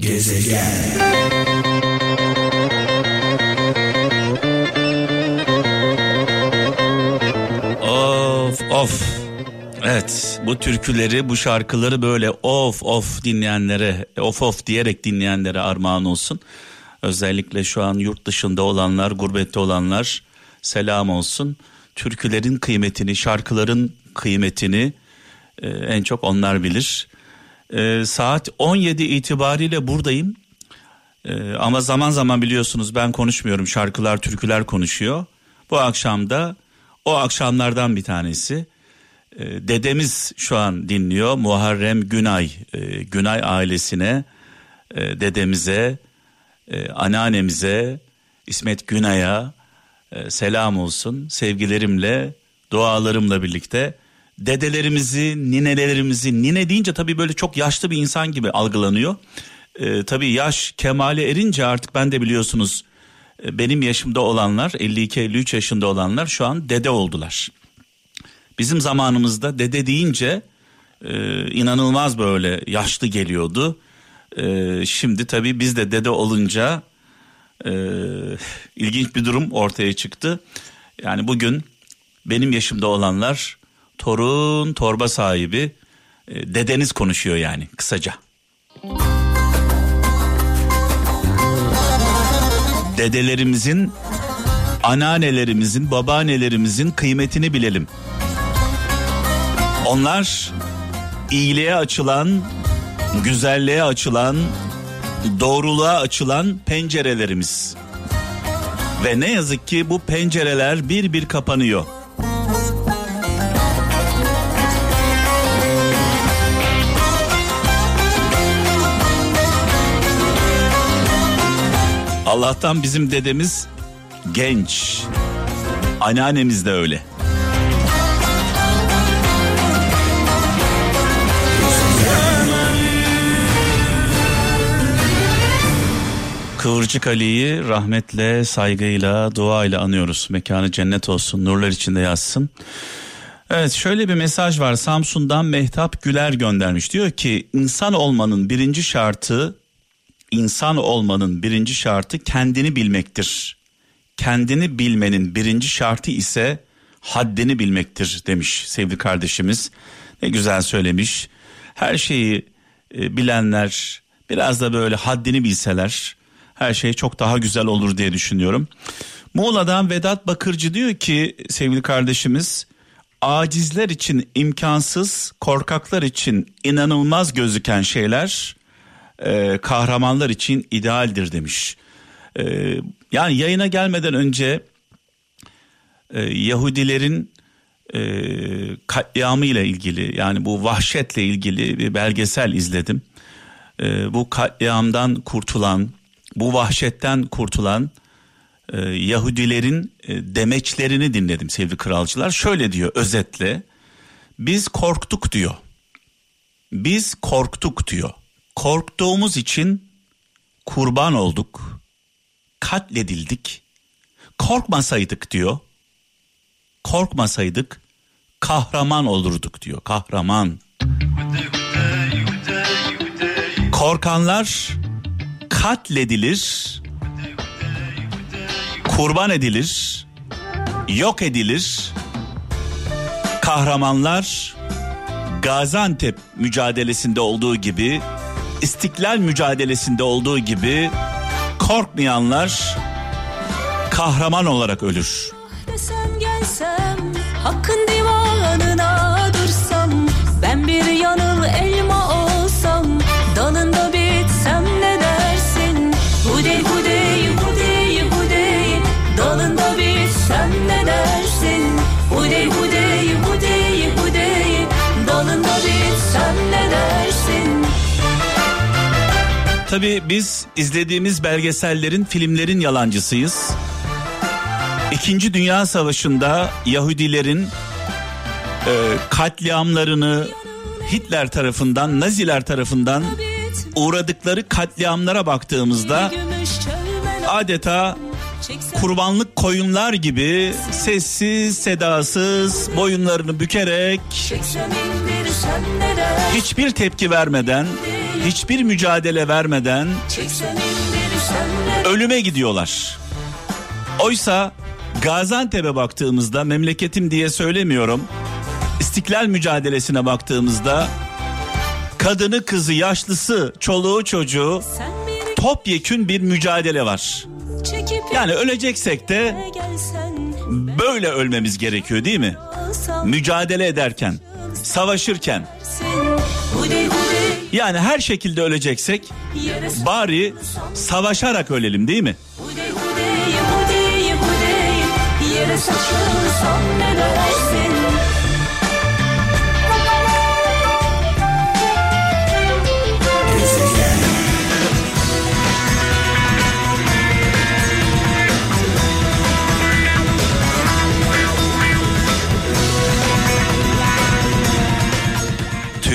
Gezegen Of of Evet bu türküleri bu şarkıları böyle of of dinleyenlere of of diyerek dinleyenlere armağan olsun. Özellikle şu an yurt dışında olanlar gurbette olanlar selam olsun. Türkülerin kıymetini şarkıların kıymetini e, en çok onlar bilir. E, saat 17 itibariyle buradayım. E, ama zaman zaman biliyorsunuz ben konuşmuyorum şarkılar türküler konuşuyor. Bu akşam da o akşamlardan bir tanesi. E, dedemiz şu an dinliyor Muharrem Günay. E, Günay ailesine, e, dedemize, e, anneannemize, İsmet Günay'a e, selam olsun. Sevgilerimle, dualarımla birlikte dedelerimizi, ninelerimizi, nine deyince tabii böyle çok yaşlı bir insan gibi algılanıyor. E, tabii yaş kemale erince artık ben de biliyorsunuz e, benim yaşımda olanlar 52-53 yaşında olanlar şu an dede oldular. Bizim zamanımızda dede deyince e, inanılmaz böyle yaşlı geliyordu. E, şimdi tabii biz de dede olunca e, ilginç bir durum ortaya çıktı. Yani bugün benim yaşımda olanlar torun torba sahibi e, dedeniz konuşuyor yani kısaca. Dedelerimizin, anneannelerimizin, babaannelerimizin kıymetini bilelim. Onlar iyiliğe açılan, güzelliğe açılan, doğruluğa açılan pencerelerimiz. Ve ne yazık ki bu pencereler bir bir kapanıyor. Allah'tan bizim dedemiz genç. Anneannemiz de öyle. Kıvırcık Ali'yi rahmetle, saygıyla, duayla anıyoruz. Mekanı cennet olsun, nurlar içinde yazsın. Evet şöyle bir mesaj var Samsun'dan Mehtap Güler göndermiş. Diyor ki insan olmanın birinci şartı insan olmanın birinci şartı kendini bilmektir. Kendini bilmenin birinci şartı ise haddini bilmektir demiş sevgili kardeşimiz. Ne güzel söylemiş. Her şeyi e, bilenler biraz da böyle haddini bilseler her şey çok daha güzel olur diye düşünüyorum. Muğla'dan Vedat Bakırcı diyor ki sevgili kardeşimiz acizler için imkansız, korkaklar için inanılmaz gözüken şeyler e, kahramanlar için idealdir demiş. E, yani yayına gelmeden önce e, Yahudilerin e, katliamı ile ilgili yani bu vahşetle ilgili bir belgesel izledim. E, bu katliamdan kurtulan, bu vahşetten kurtulan e, Yahudilerin e, demeçlerini dinledim sevgili kralcılar. Şöyle diyor özetle biz korktuk diyor. Biz korktuk diyor. Korktuğumuz için kurban olduk. Katledildik. Korkmasaydık diyor. Korkmasaydık kahraman olurduk diyor. Kahraman. Korkanlar katledilir, kurban edilir, yok edilir. Kahramanlar Gaziantep mücadelesinde olduğu gibi, İstiklal mücadelesinde olduğu gibi korkmayanlar kahraman olarak ölür. Gelsem, hakkın Tabii biz izlediğimiz belgesellerin, filmlerin yalancısıyız. İkinci Dünya Savaşı'nda Yahudilerin e, katliamlarını Hitler tarafından, Naziler tarafından uğradıkları katliamlara baktığımızda adeta kurbanlık koyunlar gibi sessiz sedasız boyunlarını bükerek hiçbir tepki vermeden hiçbir mücadele vermeden ölüme gidiyorlar. Oysa Gaziantep'e baktığımızda memleketim diye söylemiyorum. İstiklal mücadelesine baktığımızda kadını kızı yaşlısı çoluğu çocuğu topyekün bir mücadele var. Yani öleceksek de böyle ölmemiz gerekiyor değil mi? Mücadele ederken, savaşırken. Yani her şekilde öleceksek bari savaşarak ölelim değil mi?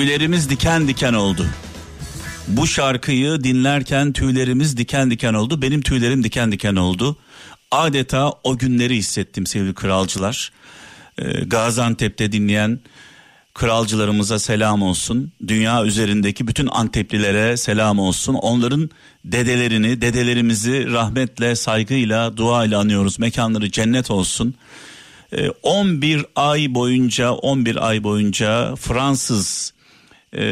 Tüylerimiz diken diken oldu. Bu şarkıyı dinlerken tüylerimiz diken diken oldu. Benim tüylerim diken diken oldu. Adeta o günleri hissettim sevgili kralcılar. Ee, Gaziantep'te dinleyen kralcılarımıza selam olsun. Dünya üzerindeki bütün Anteplilere selam olsun. Onların dedelerini, dedelerimizi rahmetle, saygıyla, duayla anıyoruz. Mekanları cennet olsun. 11 ee, ay boyunca 11 ay boyunca Fransız e,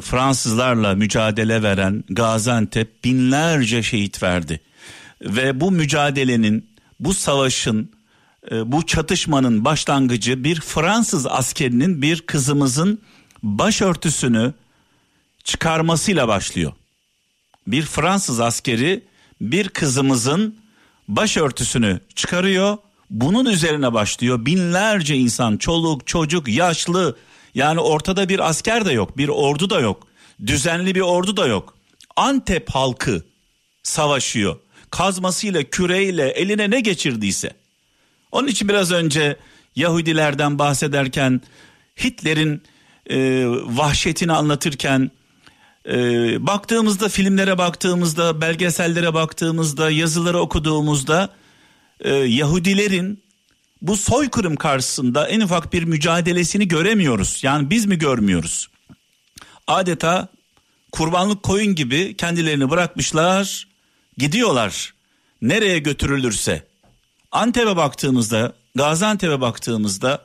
Fransızlarla mücadele veren Gaziantep binlerce şehit verdi. Ve bu mücadelenin, bu savaşın, e, bu çatışmanın başlangıcı bir Fransız askerinin bir kızımızın başörtüsünü çıkarmasıyla başlıyor. Bir Fransız askeri bir kızımızın başörtüsünü çıkarıyor. Bunun üzerine başlıyor. Binlerce insan, çoluk, çocuk, yaşlı, yani ortada bir asker de yok, bir ordu da yok. Düzenli bir ordu da yok. Antep halkı savaşıyor. Kazmasıyla, küreyle, eline ne geçirdiyse. Onun için biraz önce Yahudilerden bahsederken Hitler'in e, vahşetini anlatırken e, baktığımızda filmlere baktığımızda belgesellere baktığımızda yazıları okuduğumuzda e, Yahudilerin bu soykırım karşısında en ufak bir mücadelesini göremiyoruz. Yani biz mi görmüyoruz? Adeta kurbanlık koyun gibi kendilerini bırakmışlar, gidiyorlar. Nereye götürülürse. Antep'e baktığımızda, Gaziantep'e baktığımızda,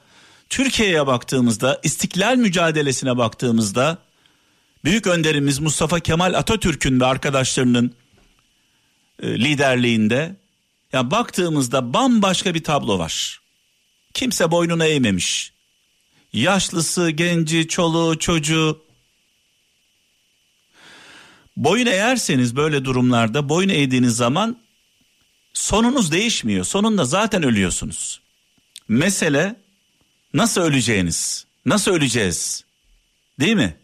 Türkiye'ye baktığımızda, istiklal mücadelesine baktığımızda büyük önderimiz Mustafa Kemal Atatürk'ün ve arkadaşlarının e, liderliğinde ya baktığımızda bambaşka bir tablo var. Kimse boynuna eğmemiş. Yaşlısı, genci, çoluğu, çocuğu. Boyun eğerseniz böyle durumlarda boyun eğdiğiniz zaman sonunuz değişmiyor. Sonunda zaten ölüyorsunuz. Mesele nasıl öleceğiniz? Nasıl öleceğiz? Değil mi?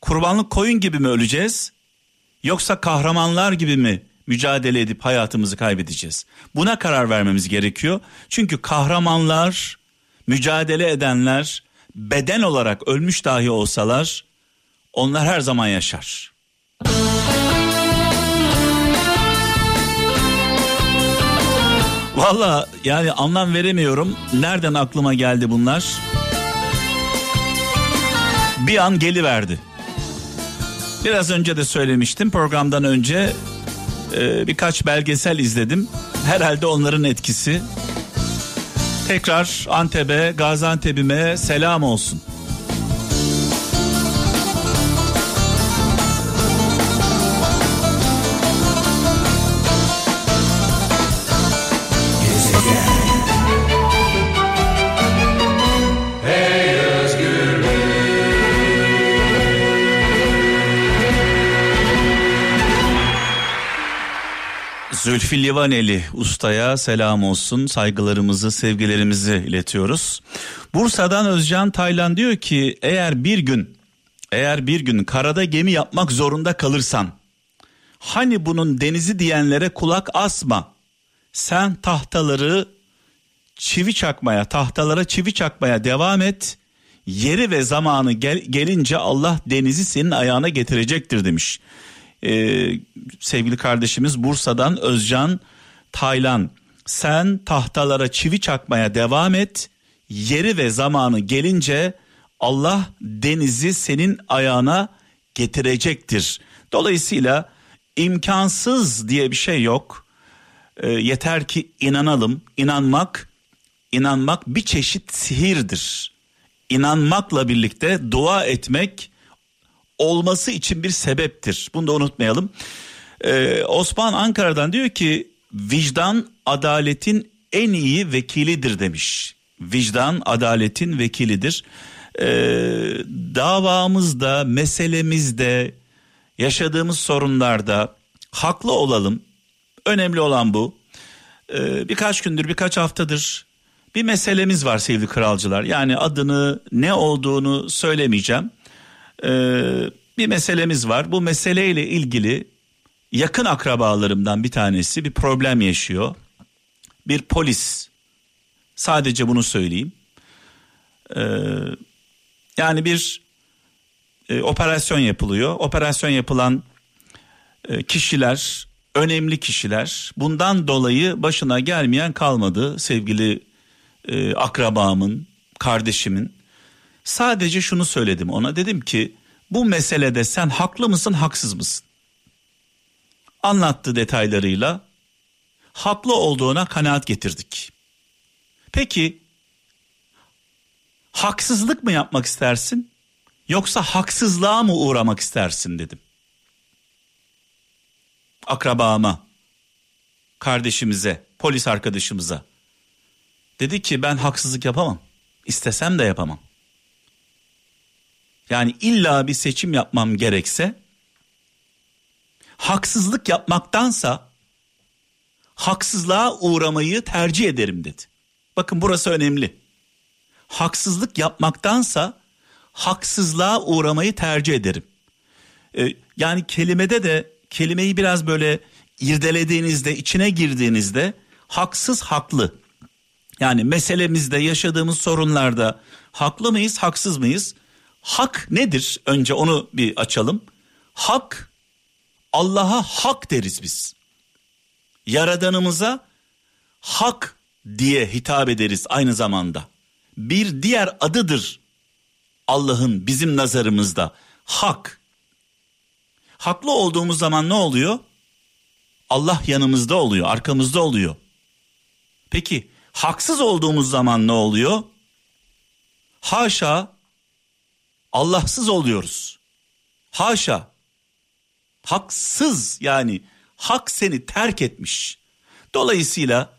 Kurbanlık koyun gibi mi öleceğiz? Yoksa kahramanlar gibi mi mücadele edip hayatımızı kaybedeceğiz. Buna karar vermemiz gerekiyor. Çünkü kahramanlar, mücadele edenler beden olarak ölmüş dahi olsalar onlar her zaman yaşar. Valla yani anlam veremiyorum. Nereden aklıma geldi bunlar? Bir an geliverdi. Biraz önce de söylemiştim programdan önce e, birkaç belgesel izledim. Herhalde onların etkisi. Tekrar Antep'e, Gaziantep'ime selam olsun. Zülfü Livaneli ustaya selam olsun. Saygılarımızı, sevgilerimizi iletiyoruz. Bursa'dan Özcan Taylan diyor ki eğer bir gün eğer bir gün karada gemi yapmak zorunda kalırsan hani bunun denizi diyenlere kulak asma. Sen tahtaları çivi çakmaya, tahtalara çivi çakmaya devam et. Yeri ve zamanı gel, gelince Allah denizi senin ayağına getirecektir demiş e, sevgili kardeşimiz Bursa'dan Özcan Taylan. Sen tahtalara çivi çakmaya devam et. Yeri ve zamanı gelince Allah denizi senin ayağına getirecektir. Dolayısıyla imkansız diye bir şey yok. E, yeter ki inanalım. İnanmak, inanmak bir çeşit sihirdir. İnanmakla birlikte dua etmek olması için bir sebeptir. Bunu da unutmayalım. Ee, Osman Ankara'dan diyor ki vicdan adaletin en iyi vekilidir demiş. Vicdan adaletin vekilidir. Ee, davamızda, meselemizde, yaşadığımız sorunlarda haklı olalım. Önemli olan bu. Ee, birkaç gündür, birkaç haftadır bir meselemiz var sevgili kralcılar. Yani adını ne olduğunu söylemeyeceğim. Ee, bir meselemiz var. Bu meseleyle ilgili yakın akrabalarımdan bir tanesi bir problem yaşıyor. Bir polis sadece bunu söyleyeyim. Ee, yani bir e, operasyon yapılıyor. Operasyon yapılan e, kişiler önemli kişiler. Bundan dolayı başına gelmeyen kalmadı sevgili e, akrabamın, kardeşimin. Sadece şunu söyledim ona dedim ki bu meselede sen haklı mısın haksız mısın? Anlattı detaylarıyla haklı olduğuna kanaat getirdik. Peki haksızlık mı yapmak istersin yoksa haksızlığa mı uğramak istersin dedim. Akrabama, kardeşimize, polis arkadaşımıza. Dedi ki ben haksızlık yapamam. İstesem de yapamam. Yani illa bir seçim yapmam gerekse haksızlık yapmaktansa haksızlığa uğramayı tercih ederim dedi. Bakın burası önemli. Haksızlık yapmaktansa haksızlığa uğramayı tercih ederim. Ee, yani kelimede de kelimeyi biraz böyle irdelediğinizde, içine girdiğinizde haksız haklı. Yani meselemizde yaşadığımız sorunlarda haklı mıyız, haksız mıyız? Hak nedir? Önce onu bir açalım. Hak Allah'a hak deriz biz. Yaradanımıza hak diye hitap ederiz aynı zamanda. Bir diğer adıdır Allah'ın bizim nazarımızda hak. Haklı olduğumuz zaman ne oluyor? Allah yanımızda oluyor, arkamızda oluyor. Peki haksız olduğumuz zaman ne oluyor? Haşa Allahsız oluyoruz. Haşa. Haksız yani hak seni terk etmiş. Dolayısıyla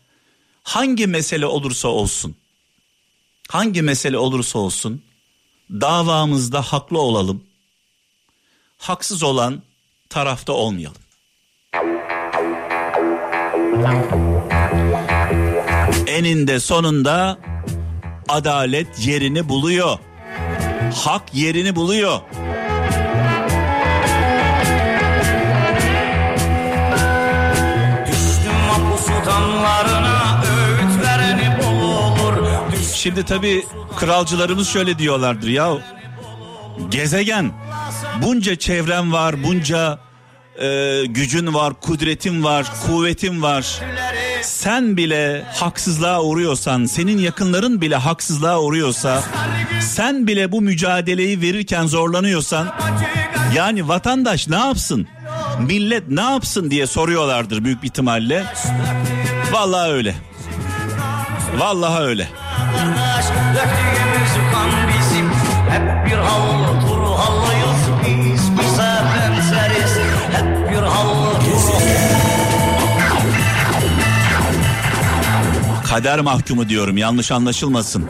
hangi mesele olursa olsun, hangi mesele olursa olsun davamızda haklı olalım. Haksız olan tarafta olmayalım. Eninde sonunda adalet yerini buluyor hak yerini buluyor. Şimdi tabi kralcılarımız şöyle diyorlardır ya gezegen bunca çevrem var bunca e, gücün var kudretin var kuvvetin var sen bile haksızlığa uğruyorsan, senin yakınların bile haksızlığa uğruyorsa, sen bile bu mücadeleyi verirken zorlanıyorsan, yani vatandaş ne yapsın? Millet ne yapsın diye soruyorlardır büyük ihtimalle. Vallahi öyle. Vallahi öyle. Hep bir havlu kader mahkumu diyorum yanlış anlaşılmasın.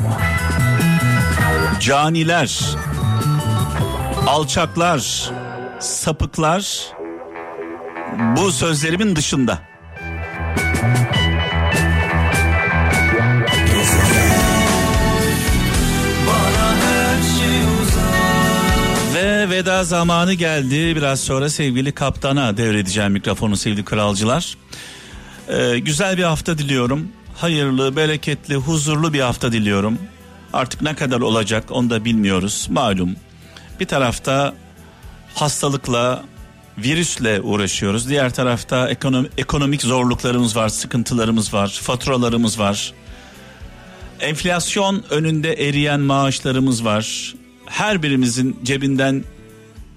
Caniler, alçaklar, sapıklar bu sözlerimin dışında. Ve veda zamanı geldi. Biraz sonra sevgili kaptana devredeceğim mikrofonu sevgili kralcılar. Ee, güzel bir hafta diliyorum hayırlı, bereketli, huzurlu bir hafta diliyorum. Artık ne kadar olacak onu da bilmiyoruz malum. Bir tarafta hastalıkla, virüsle uğraşıyoruz. Diğer tarafta ekonom, ekonomik zorluklarımız var, sıkıntılarımız var, faturalarımız var. Enflasyon önünde eriyen maaşlarımız var. Her birimizin cebinden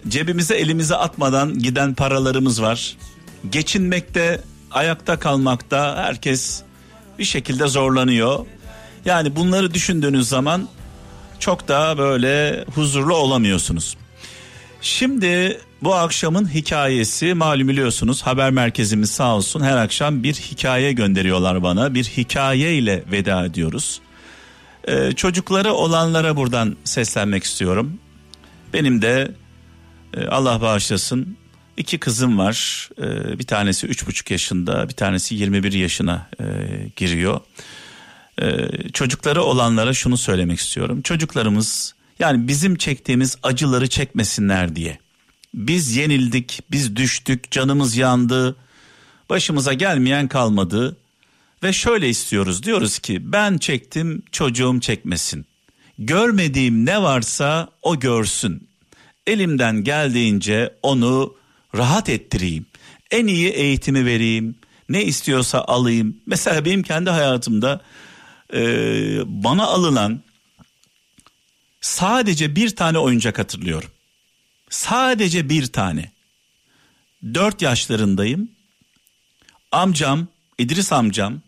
cebimize elimize atmadan giden paralarımız var. Geçinmekte, ayakta kalmakta herkes bir şekilde zorlanıyor. Yani bunları düşündüğünüz zaman çok da böyle huzurlu olamıyorsunuz. Şimdi bu akşamın hikayesi malum biliyorsunuz haber merkezimiz sağ olsun her akşam bir hikaye gönderiyorlar bana. Bir hikaye ile veda ediyoruz. Ee, çocukları olanlara buradan seslenmek istiyorum. Benim de e, Allah bağışlasın iki kızım var. E, bir tanesi üç buçuk yaşında bir tanesi 21 yaşına e, giriyor. E, çocukları olanlara şunu söylemek istiyorum. Çocuklarımız yani bizim çektiğimiz acıları çekmesinler diye. Biz yenildik, biz düştük, canımız yandı, başımıza gelmeyen kalmadı. Ve şöyle istiyoruz diyoruz ki ben çektim çocuğum çekmesin. Görmediğim ne varsa o görsün. Elimden geldiğince onu rahat ettireyim. En iyi eğitimi vereyim. Ne istiyorsa alayım. Mesela benim kendi hayatımda e, bana alınan sadece bir tane oyuncak hatırlıyorum. Sadece bir tane. Dört yaşlarındayım. Amcam, İdris amcam,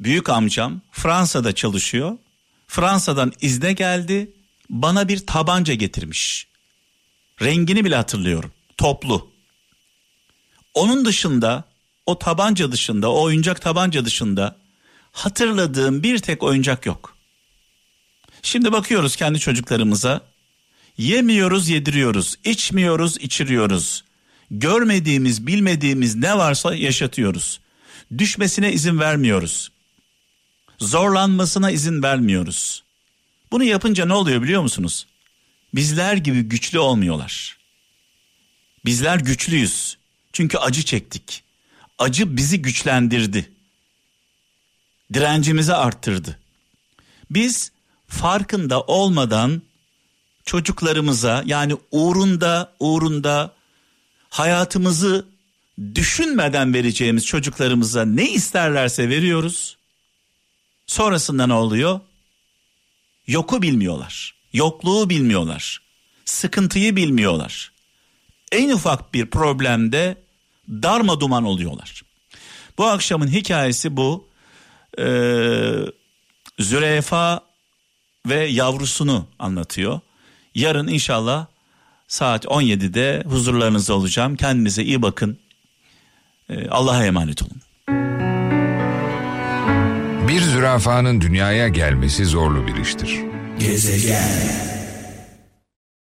büyük amcam Fransa'da çalışıyor. Fransa'dan izne geldi. Bana bir tabanca getirmiş. Rengini bile hatırlıyorum. Toplu. Onun dışında o tabanca dışında o oyuncak tabanca dışında hatırladığım bir tek oyuncak yok. Şimdi bakıyoruz kendi çocuklarımıza. Yemiyoruz, yediriyoruz, içmiyoruz, içiriyoruz. Görmediğimiz, bilmediğimiz ne varsa yaşatıyoruz. Düşmesine izin vermiyoruz. Zorlanmasına izin vermiyoruz. Bunu yapınca ne oluyor biliyor musunuz? Bizler gibi güçlü olmuyorlar. Bizler güçlüyüz. Çünkü acı çektik. Acı bizi güçlendirdi. Direncimizi arttırdı. Biz farkında olmadan çocuklarımıza yani uğrunda uğrunda hayatımızı düşünmeden vereceğimiz çocuklarımıza ne isterlerse veriyoruz. Sonrasında ne oluyor? Yoku bilmiyorlar. Yokluğu bilmiyorlar. Sıkıntıyı bilmiyorlar. En ufak bir problemde darma duman oluyorlar. Bu akşamın hikayesi bu. Ee, Züleyfa ve yavrusunu anlatıyor. Yarın inşallah saat 17'de huzurlarınızda olacağım. Kendinize iyi bakın. Ee, Allah'a emanet olun. Bir zürafanın dünyaya gelmesi zorlu bir iştir. Gezegen